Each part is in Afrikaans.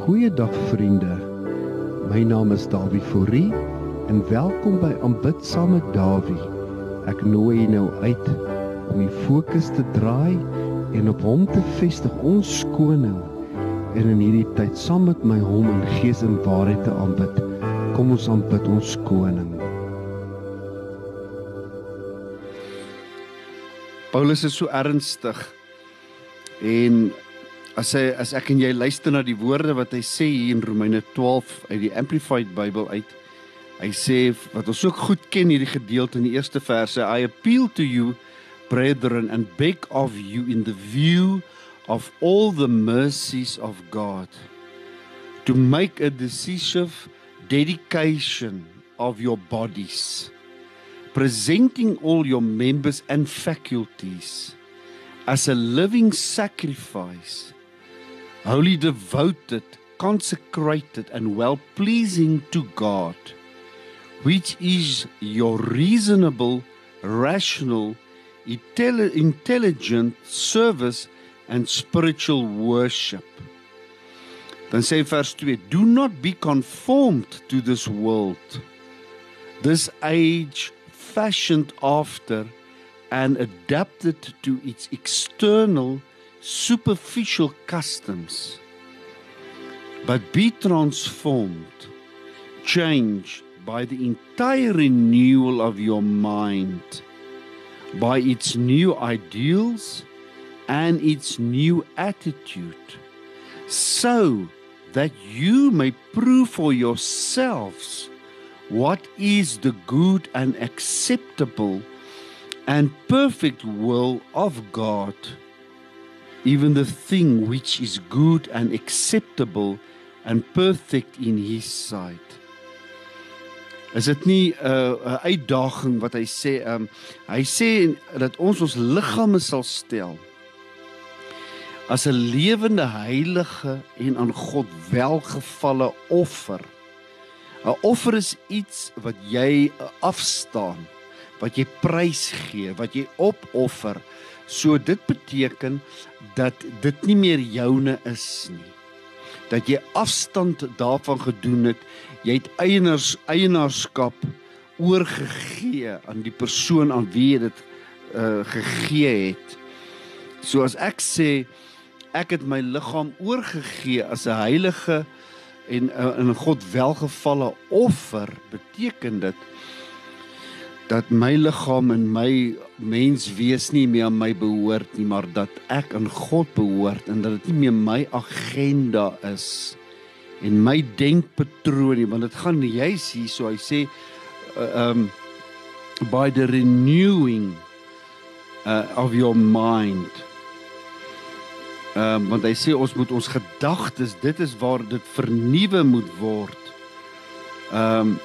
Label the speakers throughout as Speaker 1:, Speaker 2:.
Speaker 1: Goeiedag vriende. My naam is Dawie Fourie en welkom by Aanbid saam met Dawie. Ek nooi jou nou uit om die fokus te draai en op hom te vestig, ons koning. En in hierdie tyd saam met my hom in gees en waarheid te aanbid. Kom ons aanbid ons koning.
Speaker 2: Paulus is so ernstig en as hy as ek en jy luister na die woorde wat hy sê hier in Romeine 12 uit die Amplified Bible uit hy sê wat ons ook goed ken hierdie gedeelte in die eerste verse I appeal to you brethren and beg of you in the view of all the mercies of God to make a decisive dedication of your bodies presenting all your members and faculties as a living sacrifice, wholly devoted, consecrated, and well pleasing to God, which is your reasonable, rational, intelligent service and spiritual worship. Dan sê vers 2: Do not be conformed to this world, this age fashioned after and adapted to its external superficial customs but be transformed changed by the entire renewal of your mind by its new ideals and its new attitude so that you may prove for yourselves what is the good and acceptable and perfect will of God, even the thing which is good and acceptable and perfect in his sight. Is dit nie 'n uh, 'n uitdaging wat hy sê, um, hy sê dat ons ons liggame sal stel as 'n lewende heilige en aan God welgevalle offer. 'n Offer is iets wat jy afstaan wat jy prys gee, wat jy opoffer. So dit beteken dat dit nie meer joune is nie. Dat jy afstand daarvan gedoen het. Jy het eienaars eienaarskap oorgegee aan die persoon aan wie jy dit uh gegee het. So as ek sê ek het my liggaam oorgegee as 'n heilige en uh, in God welgevalle offer, beteken dit dat my liggaam en my menswees nie meer aan my behoort nie, maar dat ek aan God behoort en dat dit nie meer my agenda is en my denkpatroon nie, want dit gaan juis hier so hy sê uh, um by the renewing uh, of your mind. Ehm um, want hy sê ons moet ons gedagtes, dit is waar dit vernuwe moet word. Ehm um,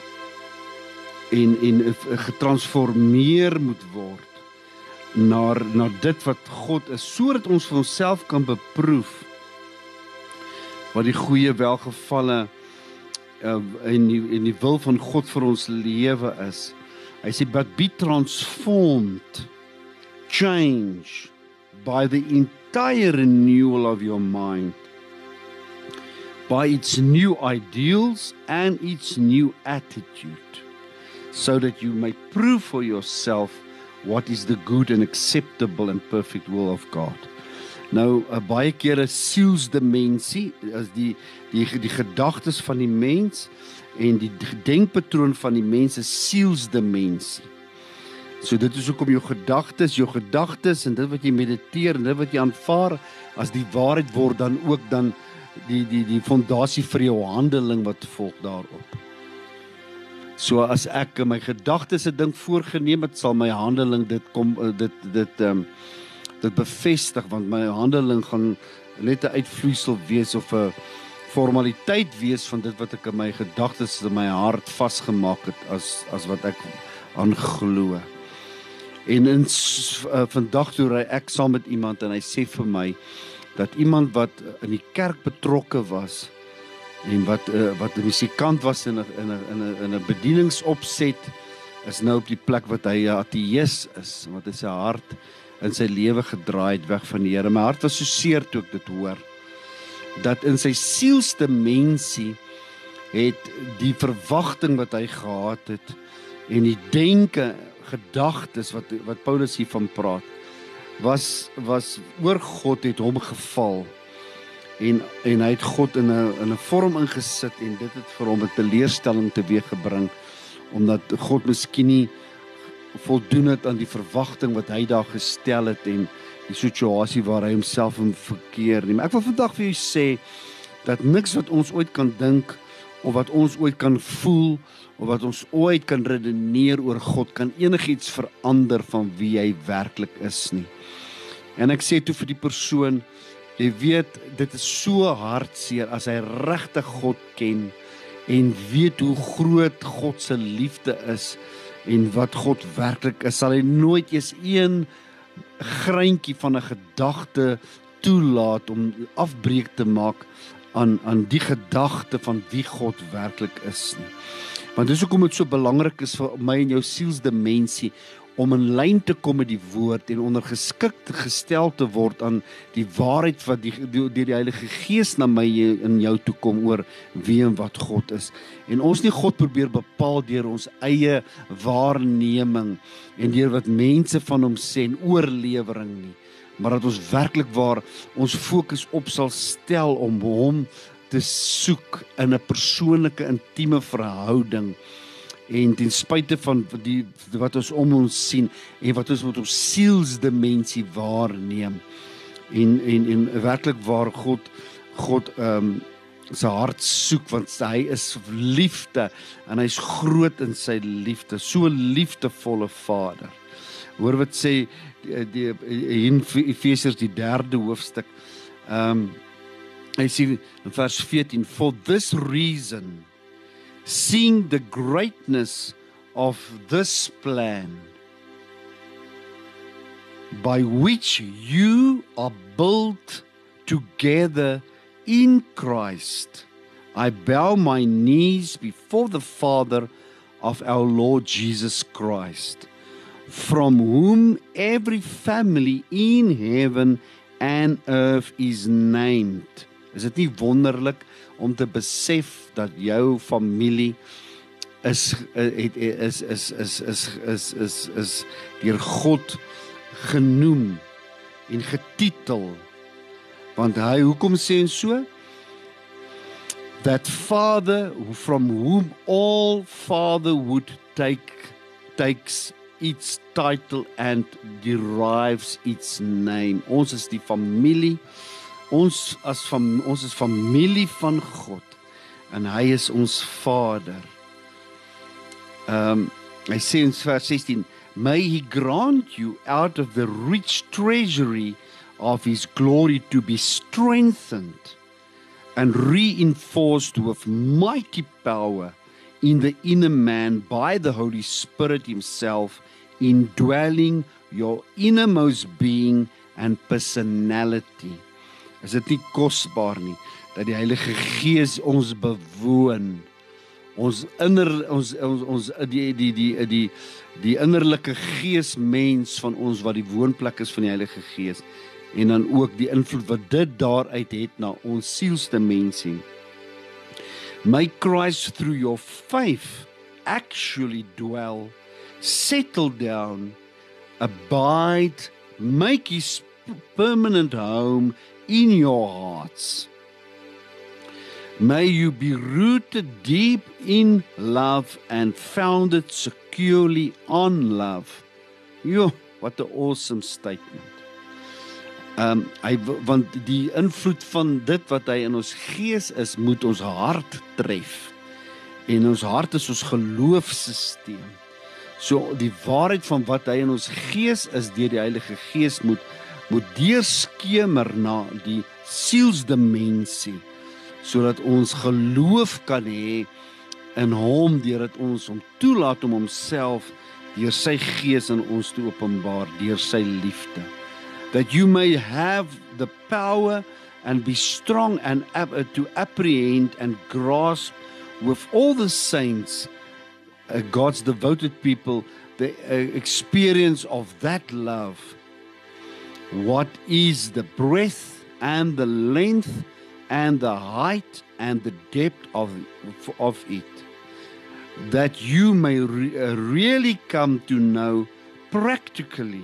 Speaker 2: en en getransformeer moet word na na dit wat God is sodat ons vir onsself kan beproef wat die goeie welgevalle uh, en die en die wil van God vir ons lewe is. Hy sê but be transformed change by the entire renewal of your mind by its new ideals and its new attitude so that you may prove for yourself what is the good and acceptable and perfect will of God. Nou 'n baie kere sielsdimensie as die die die gedagtes van die mens en die denkpatroon van die mens is sielsdimensie. So dit is hoekom jou gedagtes, jou gedagtes en dit wat jy mediteer en dit wat jy aanvaar as die waarheid word dan ook dan die die die fondasie vir jou handeling wat volg daarop. So as ek my gedagtes 'n ding voorgenem het, sal my handeling dit kom eh, dit dit ehm um, dit bevestig want my handeling gaan net 'n uitvloeisel wees of 'n formaliteit wees van dit wat ek in my gedagtes in my hart vasgemaak het as as wat ek aanglo. En in uh, vandag toe ry ek saam met iemand en hy sê vir my dat iemand wat in die kerk betrokke was en wat uh, wat 'n musikant was in 'n in 'n in 'n in 'n bedieningsopset is nou op die plek wat hy 'n ateïs is want hy sy hart in sy lewe gedraai het weg van die Here. My hart was so seer toe ek dit hoor. dat in sy sielsdimensie het die verwagting wat hy gehad het en die denke, gedagtes wat wat Paulus hiervan praat was was oor God het hom geval en en hy het God in 'n in 'n vorm ingesit en dit het vir hom 'n teleurstelling teweeggebring omdat God miskien nie voldoen het aan die verwagting wat hy daar gestel het en die situasie waar hy homself in verkeer nie. Maar ek wil vandag vir jou sê dat niks wat ons ooit kan dink of wat ons ooit kan voel of wat ons ooit kan redeneer oor God kan enigiets verander van wie hy werklik is nie. En ek sê toe vir die persoon Jy weet dit is so hartseer as hy regtig God ken en weet hoe groot God se liefde is en wat God werklik is, sal hy nooit eens een greintjie van 'n gedagte toelaat om afbreek te maak aan aan die gedagte van wie God werklik is nie. Want dis hoekom dit so belangrik is vir my en jou sielsdimensie om in lyn te kom met die woord en ondergeskik gestel te word aan die waarheid wat die deur die, die Heilige Gees na my in jou toe kom oor wie en wat God is. En ons nie God probeer bepaal deur ons eie waarneming en deur wat mense van hom sê en oorlewering nie, maar dat ons werklik waar ons fokus op sal stel om hom te soek in 'n persoonlike intieme verhouding en ten spyte van die wat ons om ons sien en wat ons met ons sielsdimensie waarneem en en en werklik waar God God ehm um, sy hart soek want hy is liefde en hy's groot in sy liefde so liefdevolle Vader. Hoor wat sê die, die in Efesiërs die 3de hoofstuk ehm um, hy sê in vers 14 for this reason seeing the greatness of this plan by which you are built together in Christ, I bow my knees before the Father of our Lord Jesus Christ, from whom every family in heaven and earth is named. Is dit nie wonderlik om te besef dat jou familie is het is is is is is is is deur God genoem en getitel. Want hy hoekom sê en so? That father from whom all fatherhood take takes its title and derives its name. Ons is die familie ons as van ons is familie van God en hy is ons Vader. Ehm um, hy sê in vers 16 may he grant you out of the rich treasury of his glory to be strengthened and reinforced with mighty power in the inner man by the holy spirit himself indwelling your innermost being and personality Is dit nie kosbaar nie dat die Heilige Gees ons bewoon? Ons inner ons ons ons die die die die die, die innerlike geesmens van ons wat die woonplek is van die Heilige Gees en dan ook die invloed wat dit daaruit het na ons sielsdimensie. My Christ through your faith actually dwell settle down abide make his permanent home in your hearts. May you be rooted deep in love and founded securely on love. Jo, what an awesome statement. Um hy want die invloed van dit wat hy in ons gees is, moet ons hart tref. En ons hart is ons geloofsisteem. So die waarheid van wat hy in ons gees is deur die Heilige Gees moet moet deurskemer na die sielsdimensie sodat ons geloof kan hê in hom deurdat ons hom toelaat om homself deur sy gees in ons te openbaar deur sy liefde. That you may have the power and be strong and to apprehend and grasp with all the saints uh, God's devoted people the uh, experience of that love what is the breadth and the length and the height and the depth of, of it, that you may re- uh, really come to know practically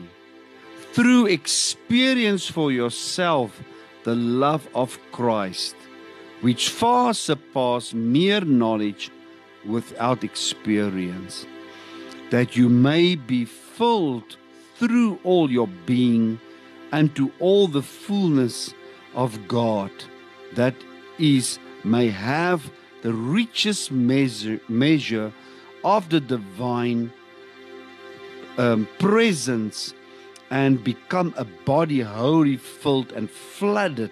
Speaker 2: through experience for yourself the love of Christ, which far surpass mere knowledge without experience, that you may be filled through all your being and to all the fullness of God, that is, may have the richest measure, measure of the divine um, presence and become a body wholly filled and flooded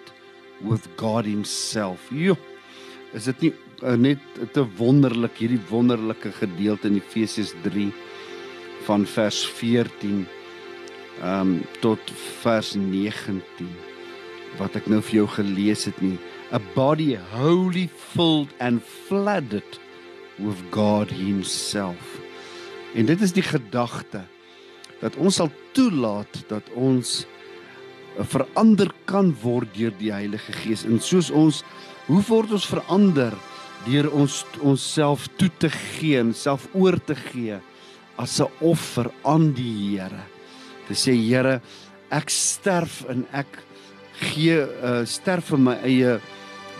Speaker 2: with God himself. Jo, is dit nie uh, net te wonderlik hierdie wonderlike gedeelte in Efesiërs 3 van vers 14 um tot vers 19 wat ek nou vir jou gelees het nie. A body wholly filled and flooded with God himself. En dit is die gedagte dat ons sal toelaat dat ons eh, verander kan word deur die Heilige Gees. En soos ons hoe word ons verander deur ons onsself toe te gee en self oor te gee as 'n offer aan die Here te sê Here ek sterf en ek gee uh, sterf vir my eie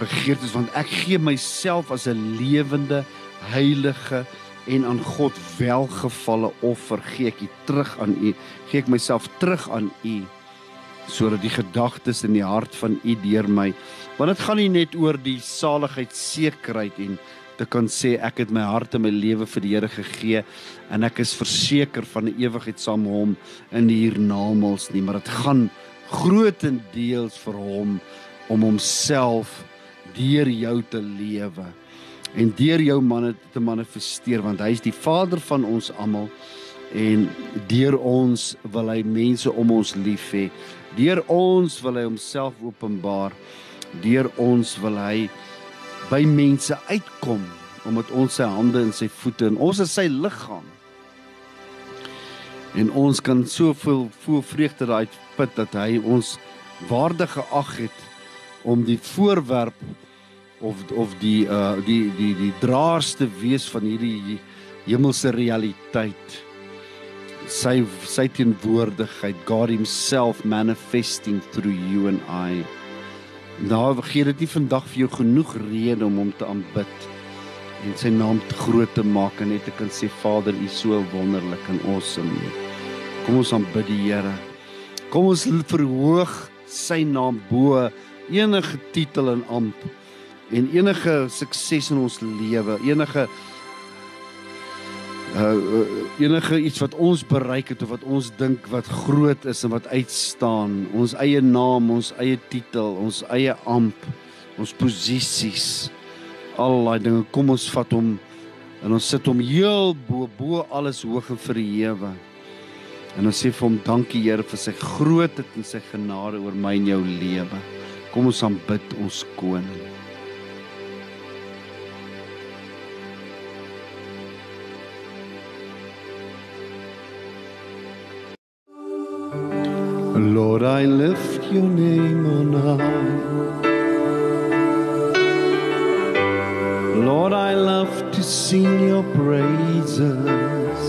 Speaker 2: begeertes want ek gee myself as 'n lewende heilige en aan God welgevalle offer. Gee ek U terug aan U gee ek myself terug aan U sodat die gedagtes in die hart van U deur my. Want dit gaan nie net oor die saligheid sekerheid en te kan sê ek het my hart en my lewe vir die Here gegee en ek is verseker van 'n ewigheid saam met hom in die hiernamaals nie. Maar dit gaan grootendeels vir hom om homself deur jou te lewe en deur jou manne te manifesteer want hy is die vader van ons almal en deur ons wil hy mense om ons lief hê. Deur ons wil hy homself openbaar. Deur ons wil hy by mense uitkom omdat ons sy hande en sy voete en ons is sy liggaam. En ons kan soveel voel vreugde daaruit put dat hy ons waardig geag het om die voorwerp of of die uh die die die draers te wees van hierdie hemelse realiteit. Sy sy teenwoordigheid God himself manifesting through you and I nou gee dit nie vandag vir jou genoeg rede om hom te aanbid en sy naam te groot te maak en net te kan sê Vader u so wonderlik en awesome. Kom ons aanbid die Here. Kom ons verhoog sy naam bo enige titel en amp en enige sukses in ons lewe, enige uh enige iets wat ons bereik het of wat ons dink wat groot is en wat uitstaan, ons eie naam, ons eie titel, ons eie amp, ons posisies, al daai dinge, kom ons vat hom en ons sit hom heel bo bo alles hoog en verhewe. En ons sê vir hom dankie Here vir sy grootheid en sy genade oor my en jou lewe. Kom ons aanbid ons koning. Lord, I lift your name on high. Lord, I love to sing your praises.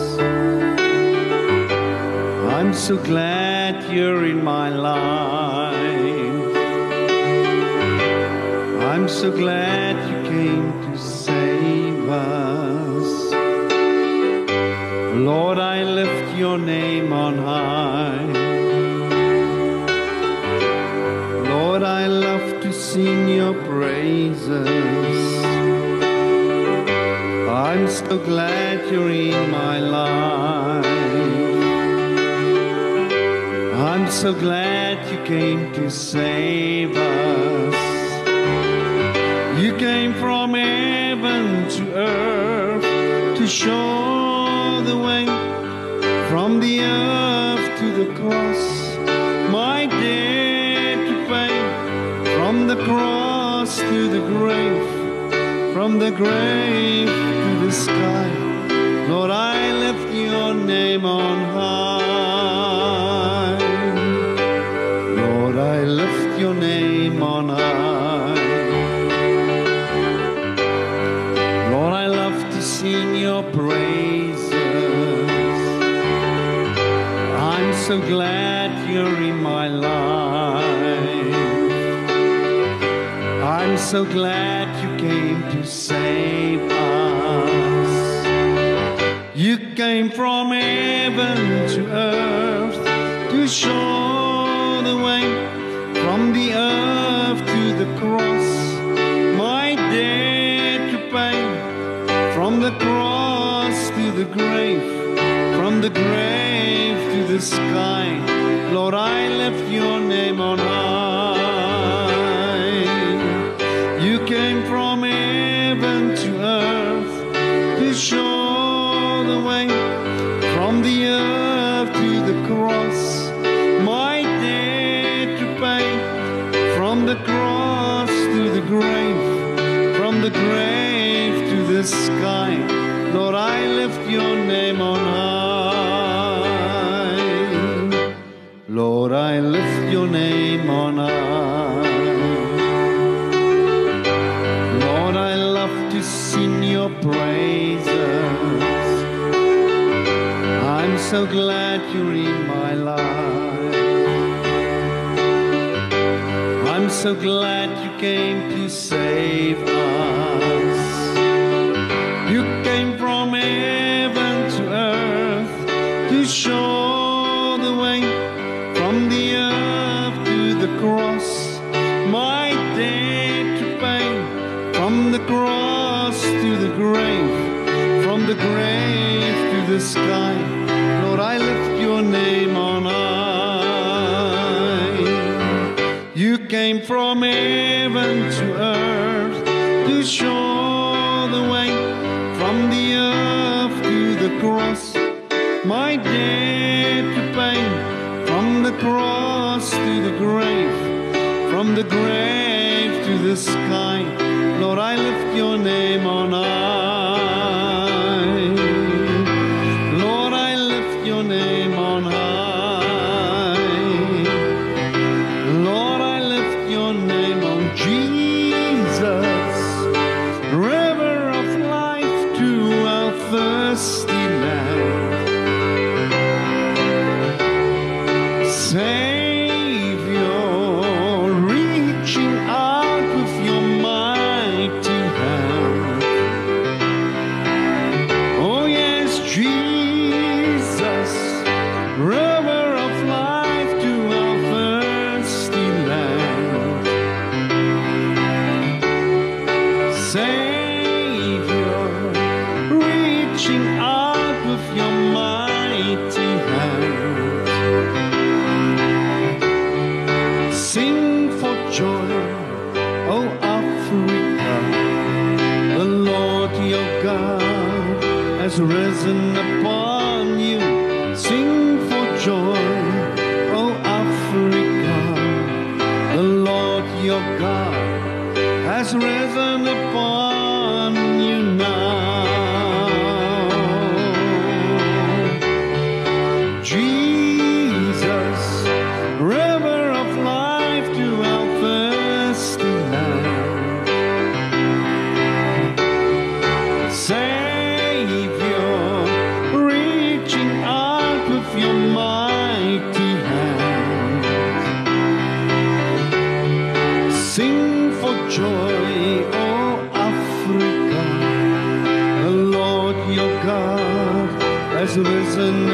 Speaker 2: I'm so glad you're in my life. I'm so glad you came to save us. Lord, I lift your name on high. Your praises. I'm so glad you're in my life. I'm so glad you came to save us. You came from heaven to earth to show the way from the earth to the cross. My debt to pay from the cross dance to the grave, from the grave to the sky. Lord, I lift your name on high. Lord, I lift your name on high. Lord, I love to sing your praises. I'm so glad. So glad you came to save us. You came from heaven to earth to show the way from the earth to the cross. My debt to pay from the cross to the grave, from the grave to the sky. Lord, I lift your name on high. Sky. Lord, I lift your name on high. Lord, I lift your name on high. Lord, I love to sing your praises. I'm so glad you're in my life. I'm so glad you came grave to the sky. Lord, I lift your name on high. You came from heaven to earth to show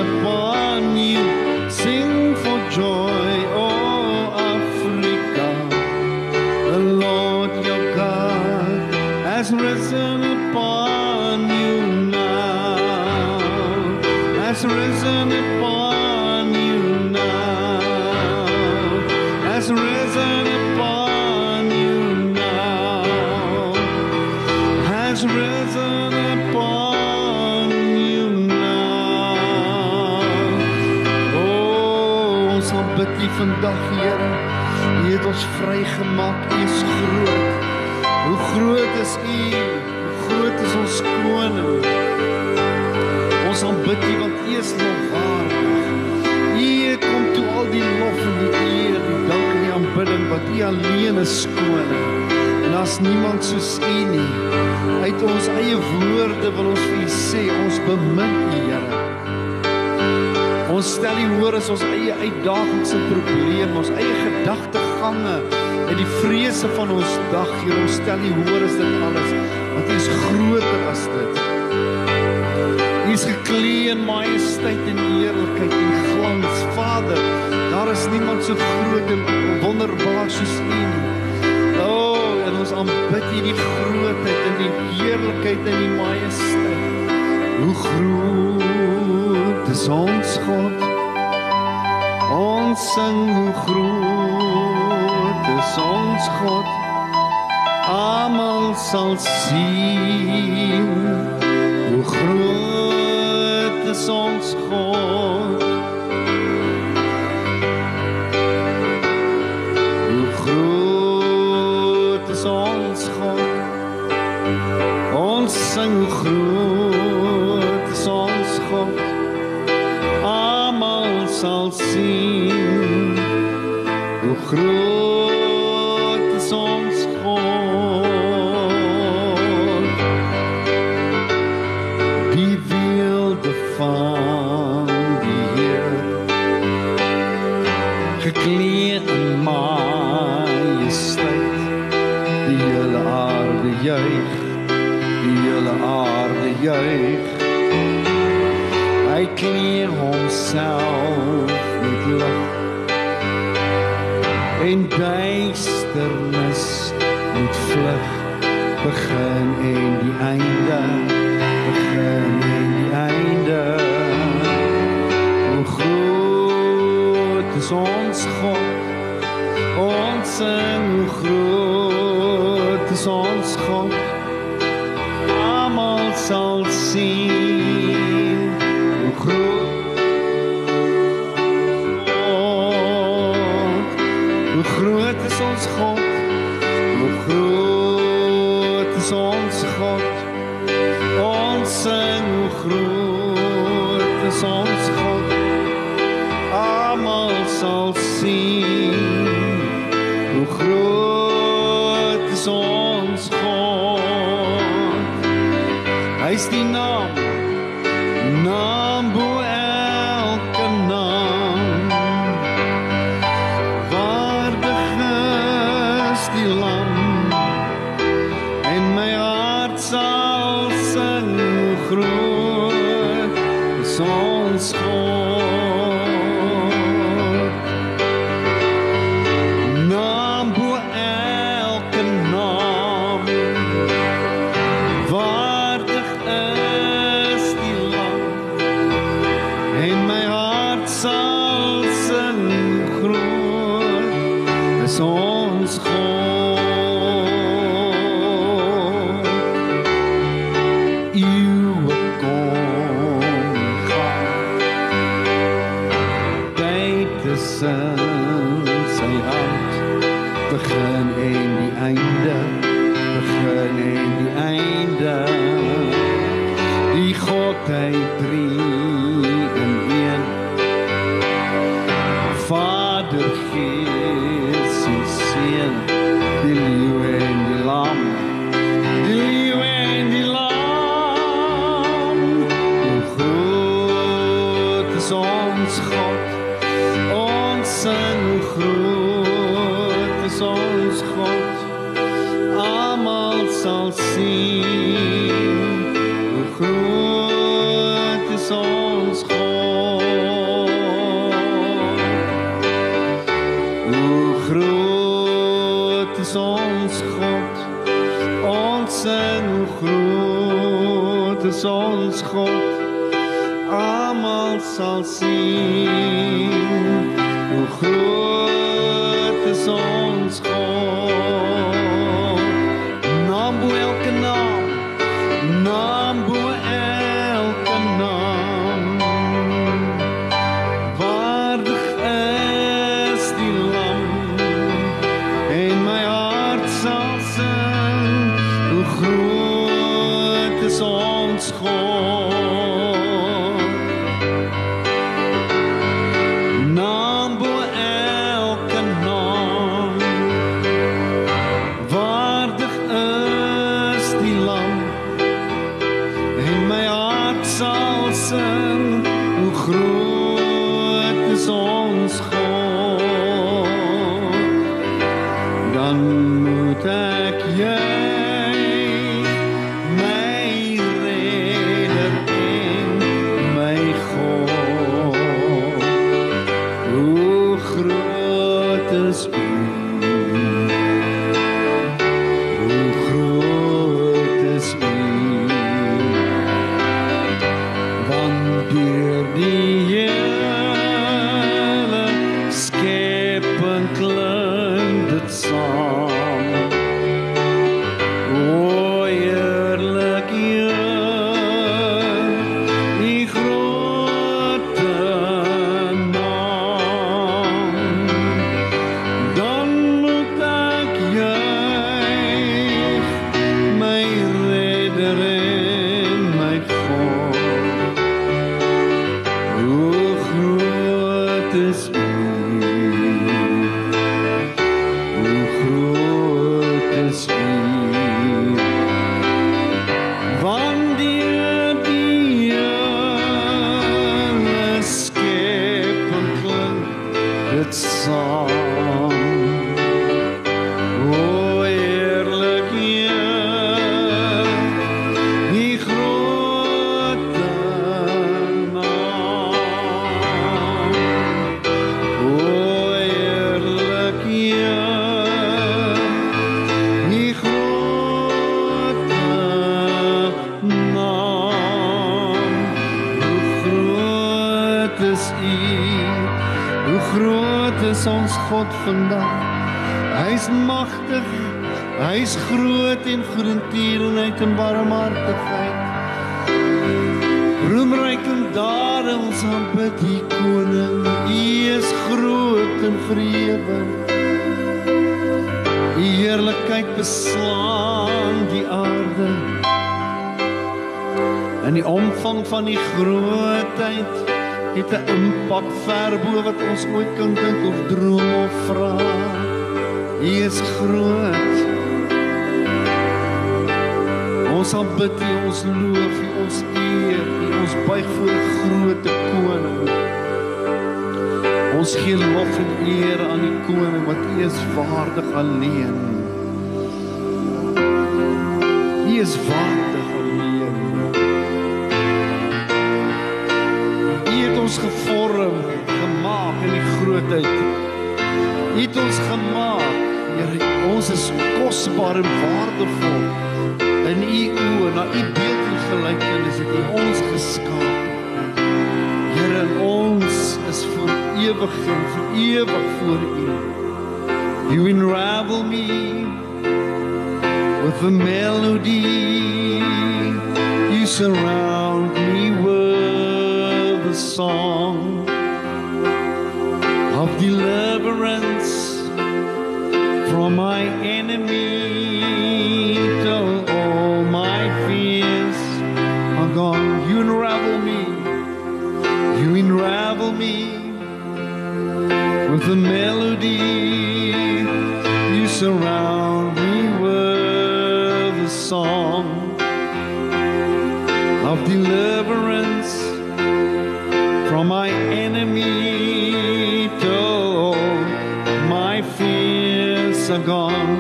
Speaker 2: upon you. Sing for joy, oh vandag, Here. U het ons vrygemaak. U is groot. Hoe groot is U? Hoe groot is ons koning? Ons aanbid U want U is lofwaardig. U kom toe al die lof en die eer, die dank en die aanbidding wat U alleen is koning. En daar's niemand soos U nie. Uit ons eie woorde wil ons vir U sê, ons bemin U, Here ons stel U hoor as ons eie uitdagings en probleme, ons eie gedagtegange en die vrese van ons dag, Here, ons stel U hoor as dit alles, want U is groter as dit. U is geklee in majesteit en heerlikheid en glans, Vader. Daar is niemand so groot en wonderbaar soos U nie. O, oh, en ons aanbid U die grootheid en die heerlikheid en die majesteit. Hoe groot is ons God. Ons sing hoe groot is ons God. Almal sal sien hoe groot is ons God. Hoe groot is ons God. Ons sing hoe groot sal sien hoe groot ons God almal sal sien hoe groot is ons God. En verhewe. U heerlikheid beslaan die aarde. En die omvang van die grootheid het 'n impak ver bo wat ons ooit kan dink of droom of vra. U is groot. Ons aanbid U, ons loof U, ons eer U, ons buig voor die groot koning. Ons gee lof en eer aan die koning wat U is waardig alleen. U is waardig alleen. U het ons gevorm, gemaak in die grootheid. U het ons gemaak. Here, ons is kosbaar en waardevol in u oë na u beeld en gelykenis het u ons geskaap. Ewig en vir ewig voor u. You unravel me with a melody. You surround me with a song a melody. You surround me with a song of deliverance from my enemy till my fears are gone.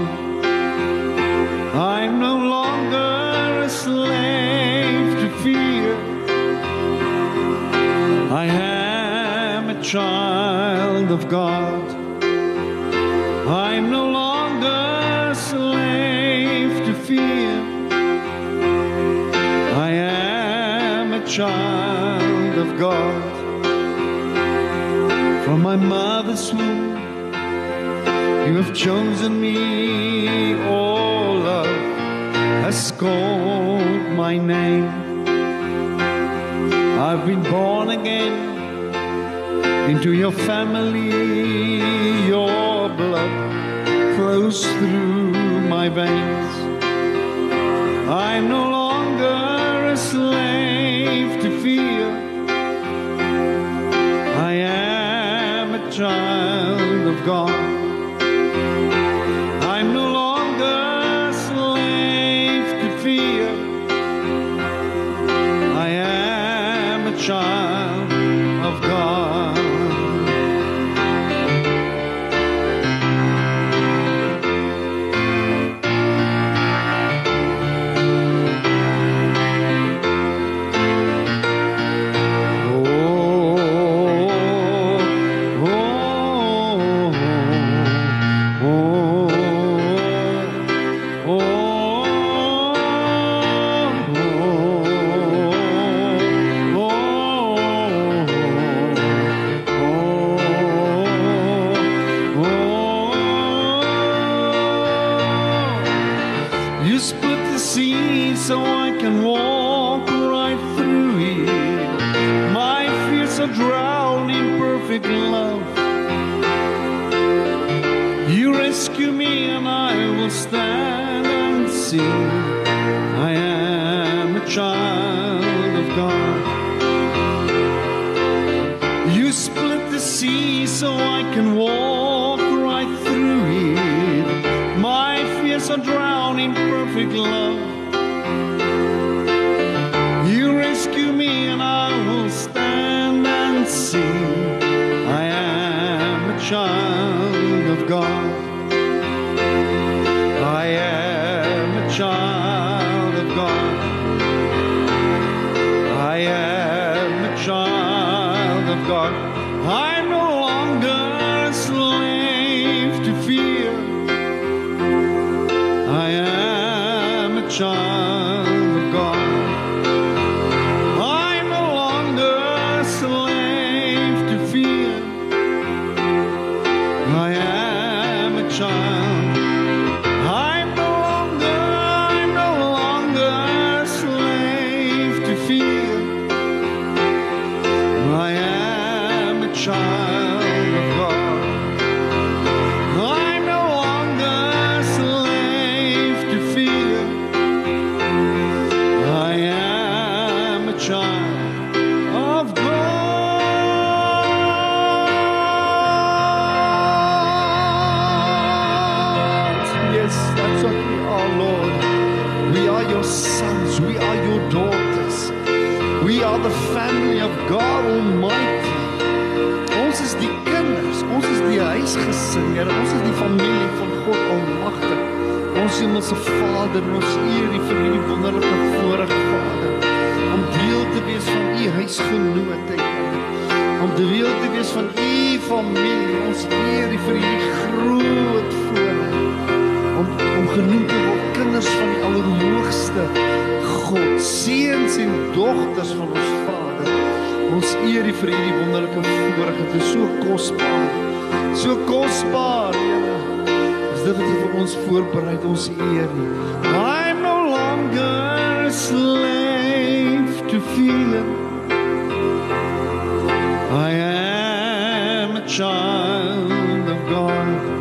Speaker 2: Of God. I'm no longer a slave to fear. I am a child of God. From my mother's womb, you have chosen me, oh love, has called my name. I've been born again into your family, your blood flows through my veins. I'm no longer a slave to fear. I am a child of God. Perfect love. Hemelse Vader, ons eer U vir hierdie wonderlike voorreg, Vader, om deel te wees van U huisgenote. Om deel te wees van U familie. Ons eer U vir hierdie groot voorreg om om genoem te word kinders van die Allerhoogste God, seuns en dogters van ons Vader. Ons eer U vir hierdie wonderlike voorreg. Dit is so kosbaar. So kosbaar, Here. Dit wat U vir ons voorberei ons eer U. I'm no longer a slave to fear. I am a child of God.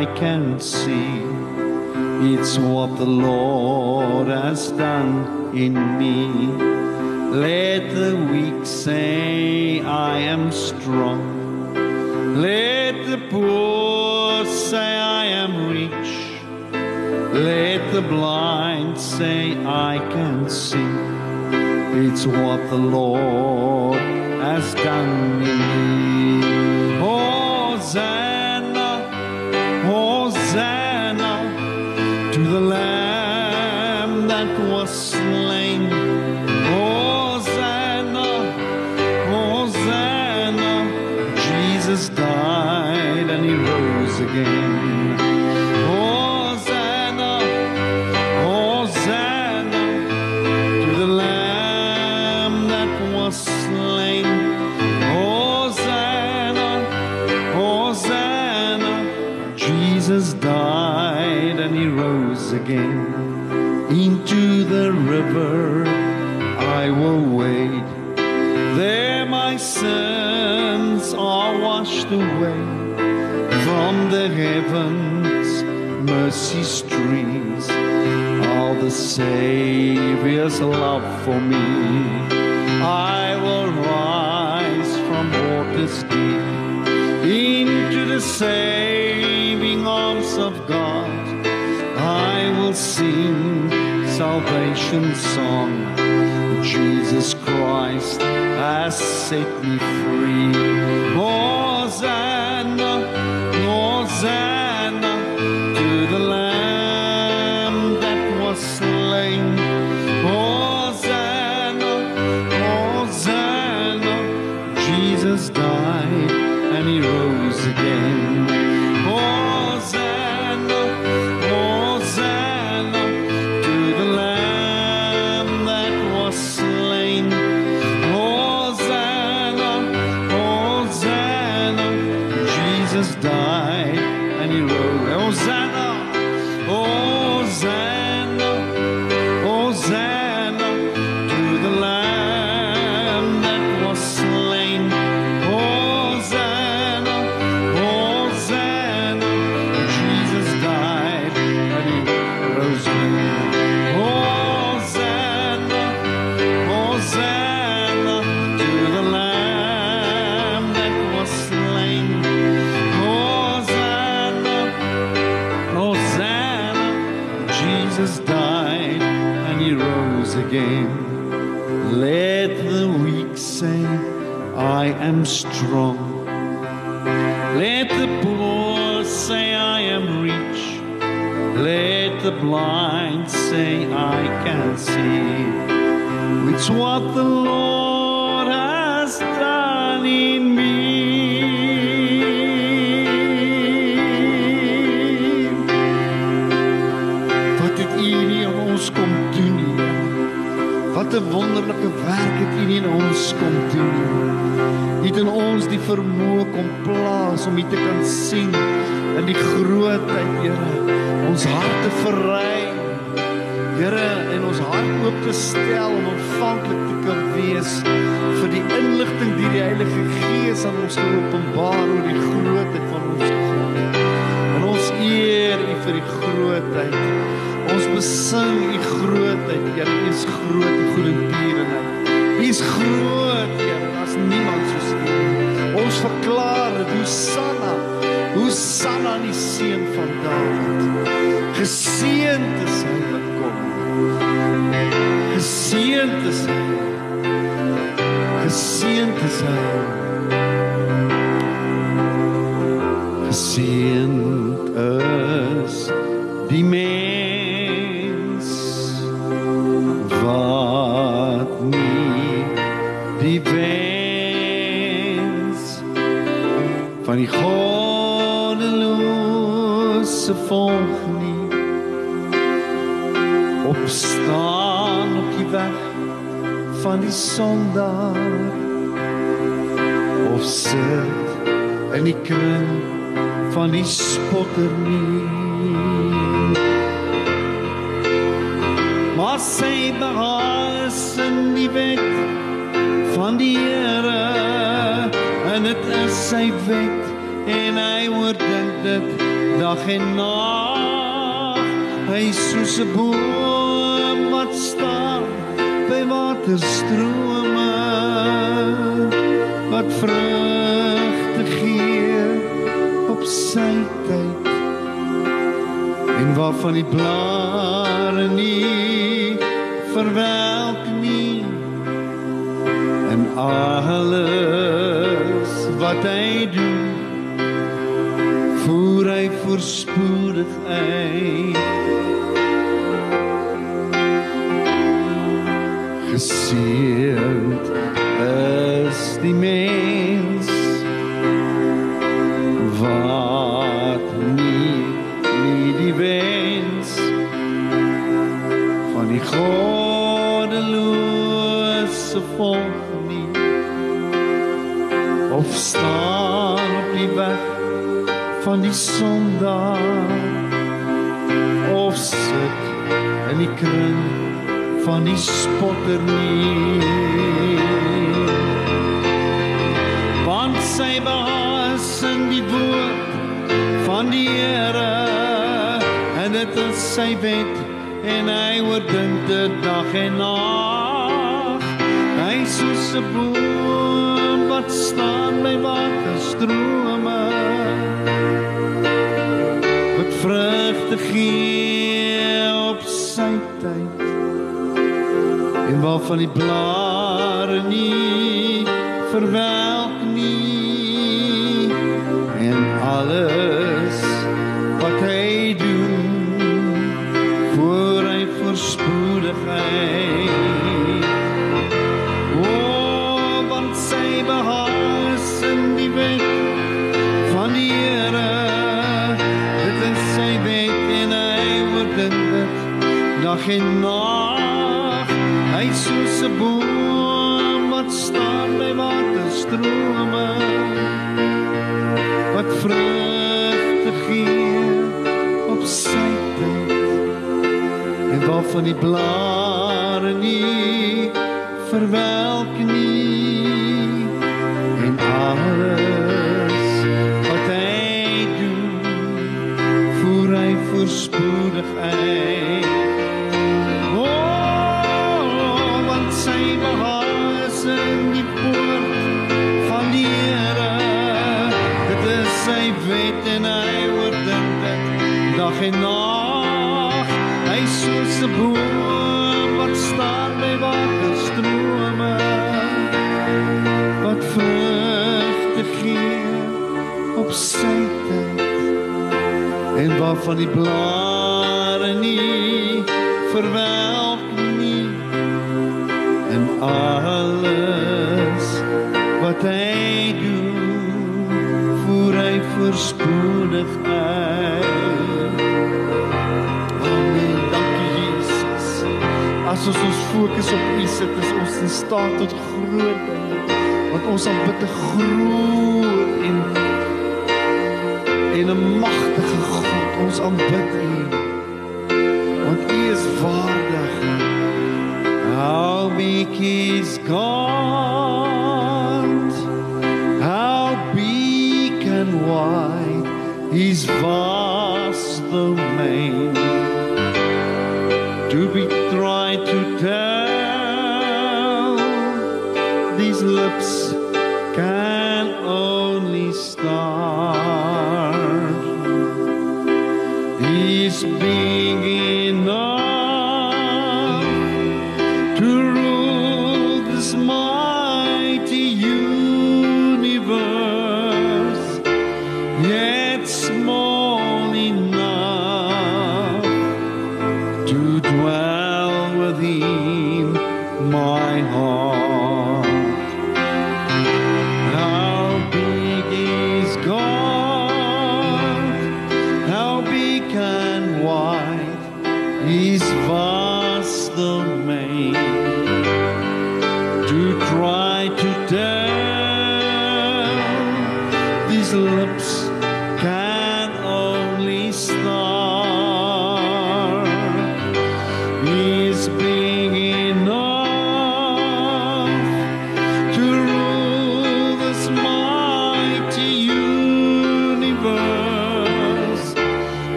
Speaker 2: I can see. It's what the Lord has done in me. Let the weak say, I am strong. Let the poor say, I am rich. Let the blind say, I can see. It's what the Lord has done in me. Hosanna, mercy streams. All the Savior's love for me. I will rise from waters deep into the saving arms of God. I will sing salvation song. Jesus Christ has set me free. Is groot en goed en tierenheid. U is groot, Here. Daar's niemand soos U. Ons verklaar dit, Hosanna. Hosanna aan die seun van Dawid. Geseënd is hy wat kom. Geseënd is hy. Geseënd is hy. Sondaar of sit in die kring van die spotter nie. Maar sy behaas in die wet van die Here en dit is sy wet en hy oordink dit dag en nag hy soos 'n boom waterstrome wat vrugte gee op sy tyd. En waarvan die blare nie verwelk nie. En alles wat hy doen voer hy voorspoedig uit geseend is die mens wat nie nie die wens van die goddelose volk nie of staan op die weg van die sondaar of sit in die kring van die spotter nie want sy behaas in die woord van die Here en dit is sy wet en hy oordink dit dag en nag hy soos 'n boom wat staan by waterstrome wat vrugte gee waarvan die blare nie verwelk waarvan die blare nie verwelk nie. En alles wat hy doen voer hy voorspoedig uit. Oh want sy behaas in die poort van die Here dit is sy wet en hy oordink dit dag en nag is 'n boom wat staan by waterstrome wat vrugte gee op sy tyd en waarvan die blare nie verwelk nie en alles wat hy doen voer hy voorspoedig uit As ons ons fokus op U sit, is ons in staat tot groot dinge. Want ons aanbid 'n groot en en 'n magtige God. Ons aanbid U. Want U is waardig. How big is God? How big and wide is vast the main.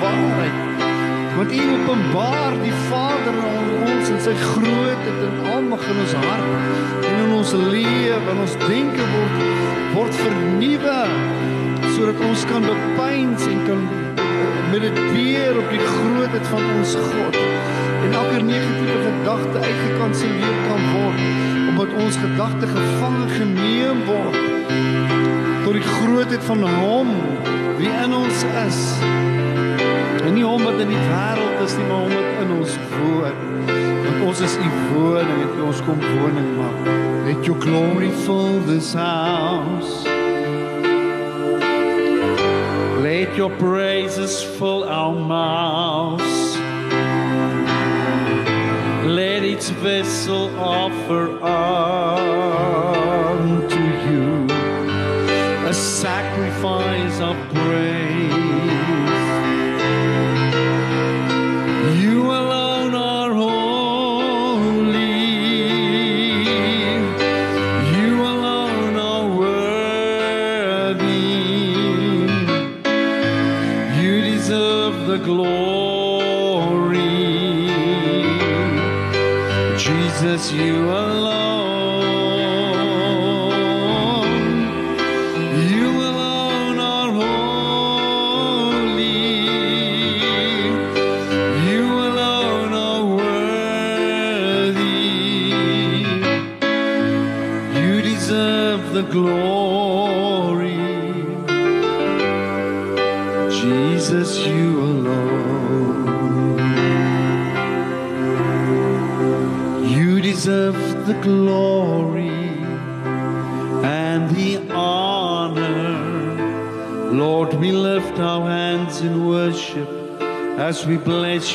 Speaker 2: Waarheid. Want U openbaar die Vader aan ons en sy grootheid en almag in ons hart en in ons lewe en ons denke word word vernuwe sodat ons kan bepeins en kan mediteer op die grootheid van ons God en elke negatiewe gedagte uitgekanselleer kan word omdat ons gedagte gevange geneem word tot die grootheid van hom wie in ons is En nie hom wat in die wêreld is nie, maar hom wat in ons woon. Want ons is u woning en ons kom woning maak. Let your glory fill this house. Let your praises fill our mouths. Let each vessel offer unto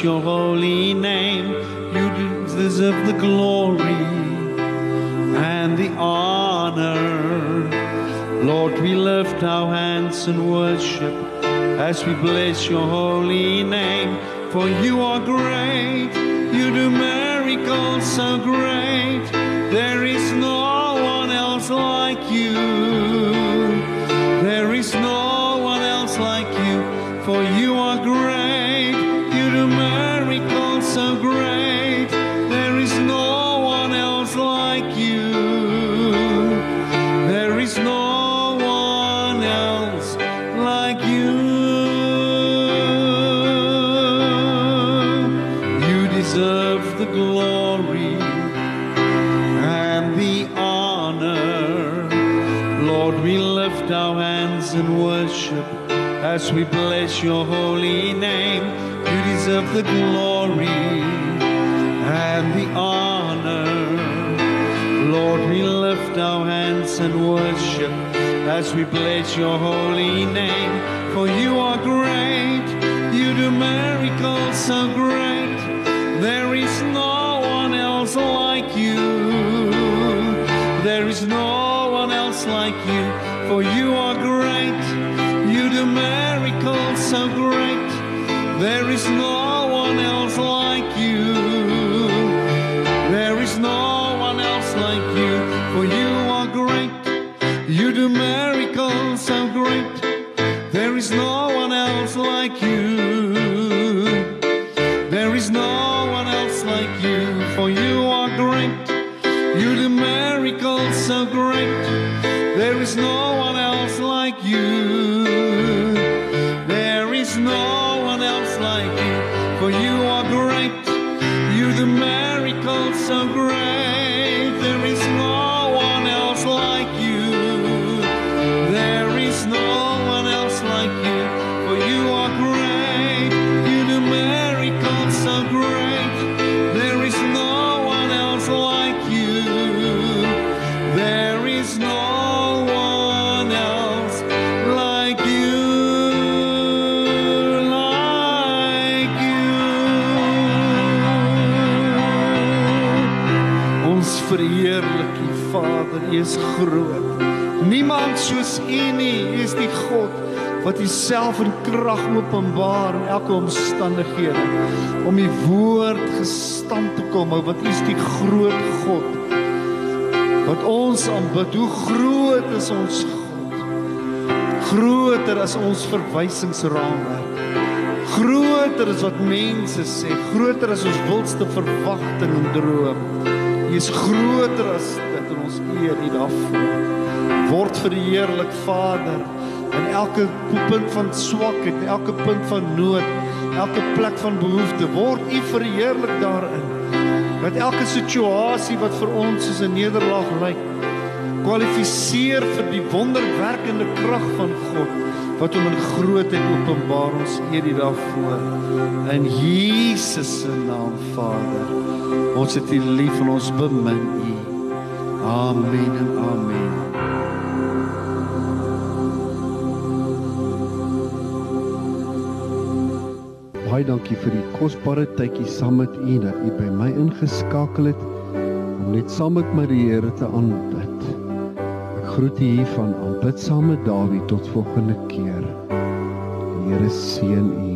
Speaker 2: your holy name. You deserve the glory and the honor. Lord, we lift our hands in worship as we bless your holy name. For you are great, you do miracles so great. As we bless your holy name. You deserve the glory and the honor. Lord, we lift our hands in worship as we bless your holy name. For you are great, you do miracles so great. There is no one else like you. There is no one else like you, for you are great. So great. There is no U is groot. Niemand soos U nie, U is die God wat Uself in krag openbaar in elke omstandighede om U woord gestand te kom, wat U is die groot God wat ons aanbid. Hoe groot is ons God? Groter as ons verwysingsraamwerk. Groter as wat mense sê, groter as ons wildste verwagting en droom. Hy is groter as dit ons eer U daarvoor. Word verheerlik Vader in elke punt van swakheid, elke punt van nood, elke plek van behoefte. Word U verheerlik daarin. Dat elke situasie wat vir ons soos 'n nederlaag lyk, kwalifiseer vir die wonderwerkende krag van God wat hom in grootheid openbaar ons eer U daarvoor. In Jesus se naam, Vader. Ons het U lief en ons bemin U. Amen en amen.
Speaker 1: Baie dankie vir die kosbare tydjie saam met U dat U by my ingeskakel het om net saam met my die Here te aanbid. Ek groet U hier van aanbid saam met Dawie tot volgende keer. Die Here seën U.